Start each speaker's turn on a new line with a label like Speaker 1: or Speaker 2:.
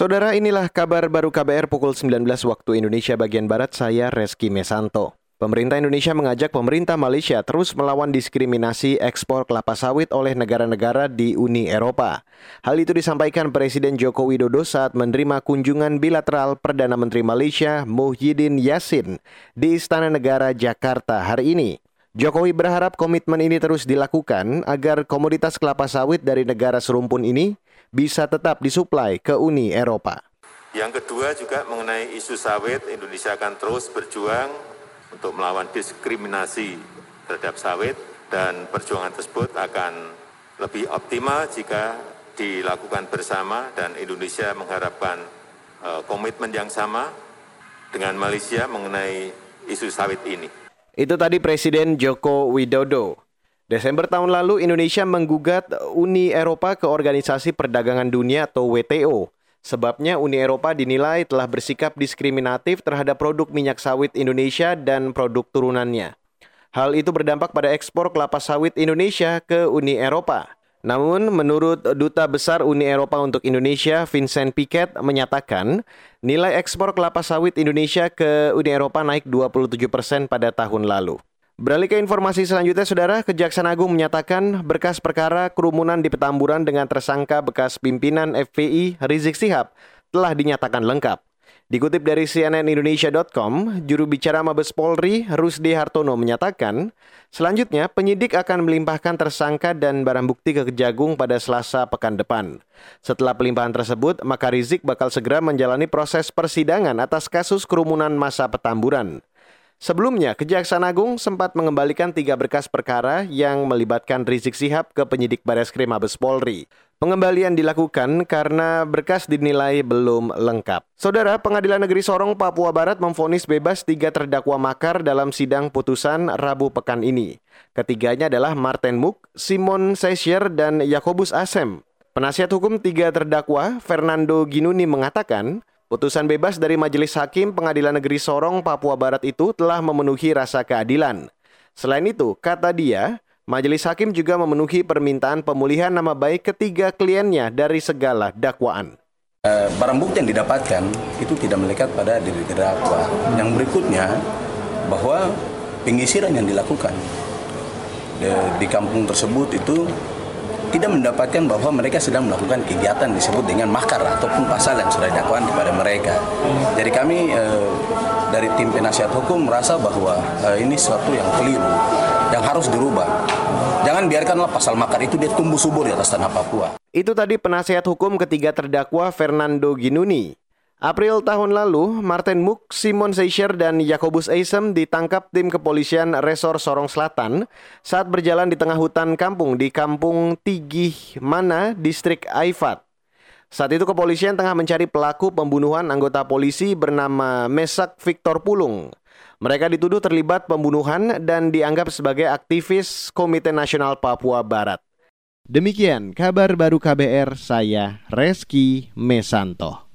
Speaker 1: Saudara inilah kabar baru KBR pukul 19 waktu Indonesia bagian Barat, saya Reski Mesanto. Pemerintah Indonesia mengajak pemerintah Malaysia terus melawan diskriminasi ekspor kelapa sawit oleh negara-negara di Uni Eropa. Hal itu disampaikan Presiden Joko Widodo saat menerima kunjungan bilateral Perdana Menteri Malaysia Muhyiddin Yassin di Istana Negara Jakarta hari ini. Jokowi berharap komitmen ini terus dilakukan agar komoditas kelapa sawit dari negara serumpun ini bisa tetap disuplai ke Uni Eropa.
Speaker 2: Yang kedua juga mengenai isu sawit, Indonesia akan terus berjuang untuk melawan diskriminasi terhadap sawit dan perjuangan tersebut akan lebih optimal jika dilakukan bersama dan Indonesia mengharapkan uh, komitmen yang sama dengan Malaysia mengenai isu sawit ini.
Speaker 1: Itu tadi Presiden Joko Widodo. Desember tahun lalu Indonesia menggugat Uni Eropa ke Organisasi Perdagangan Dunia atau WTO. Sebabnya Uni Eropa dinilai telah bersikap diskriminatif terhadap produk minyak sawit Indonesia dan produk turunannya. Hal itu berdampak pada ekspor kelapa sawit Indonesia ke Uni Eropa. Namun, menurut Duta Besar Uni Eropa untuk Indonesia, Vincent Piquet, menyatakan nilai ekspor kelapa sawit Indonesia ke Uni Eropa naik 27 persen pada tahun lalu. Beralih ke informasi selanjutnya, Saudara, Kejaksaan Agung menyatakan berkas perkara kerumunan di Petamburan dengan tersangka bekas pimpinan FPI Rizik Sihab telah dinyatakan lengkap. Dikutip dari cnnindonesia.com, juru bicara Mabes Polri, Rusdi Hartono menyatakan, selanjutnya penyidik akan melimpahkan tersangka dan barang bukti ke Kejagung pada Selasa pekan depan. Setelah pelimpahan tersebut, maka Rizik bakal segera menjalani proses persidangan atas kasus kerumunan masa Petamburan. Sebelumnya, Kejaksaan Agung sempat mengembalikan tiga berkas perkara yang melibatkan Rizik Sihab ke penyidik Bareskrim Mabes Polri. Pengembalian dilakukan karena berkas dinilai belum lengkap. Saudara, Pengadilan Negeri Sorong, Papua Barat memfonis bebas tiga terdakwa makar dalam sidang putusan Rabu pekan ini. Ketiganya adalah Martin Muk, Simon Sesher, dan Yakobus Asem. Penasihat hukum tiga terdakwa, Fernando Ginuni mengatakan, Putusan bebas dari Majelis Hakim Pengadilan Negeri Sorong, Papua Barat itu telah memenuhi rasa keadilan. Selain itu, kata dia, Majelis Hakim juga memenuhi permintaan pemulihan nama baik ketiga kliennya dari segala dakwaan.
Speaker 3: Eh, barang bukti yang didapatkan itu tidak melekat pada diri terdakwa. Yang berikutnya bahwa pengisiran yang dilakukan di kampung tersebut itu tidak mendapatkan bahwa mereka sedang melakukan kegiatan disebut dengan makar ataupun pasal yang sudah dakwaan kepada mereka. Jadi kami eh, dari tim penasihat hukum merasa bahwa eh, ini sesuatu yang keliru, yang harus dirubah. Jangan biarkanlah pasal makar itu dia tumbuh subur di atas tanah Papua.
Speaker 1: Itu tadi penasihat hukum ketiga terdakwa Fernando Ginuni. April tahun lalu, Martin Muk, Simon Seisher, dan Yakobus Eisem ditangkap tim kepolisian Resor Sorong Selatan saat berjalan di tengah hutan kampung di Kampung Tigih Mana, Distrik Aifat. Saat itu kepolisian tengah mencari pelaku pembunuhan anggota polisi bernama Mesak Victor Pulung. Mereka dituduh terlibat pembunuhan dan dianggap sebagai aktivis Komite Nasional Papua Barat. Demikian kabar baru KBR, saya Reski Mesanto.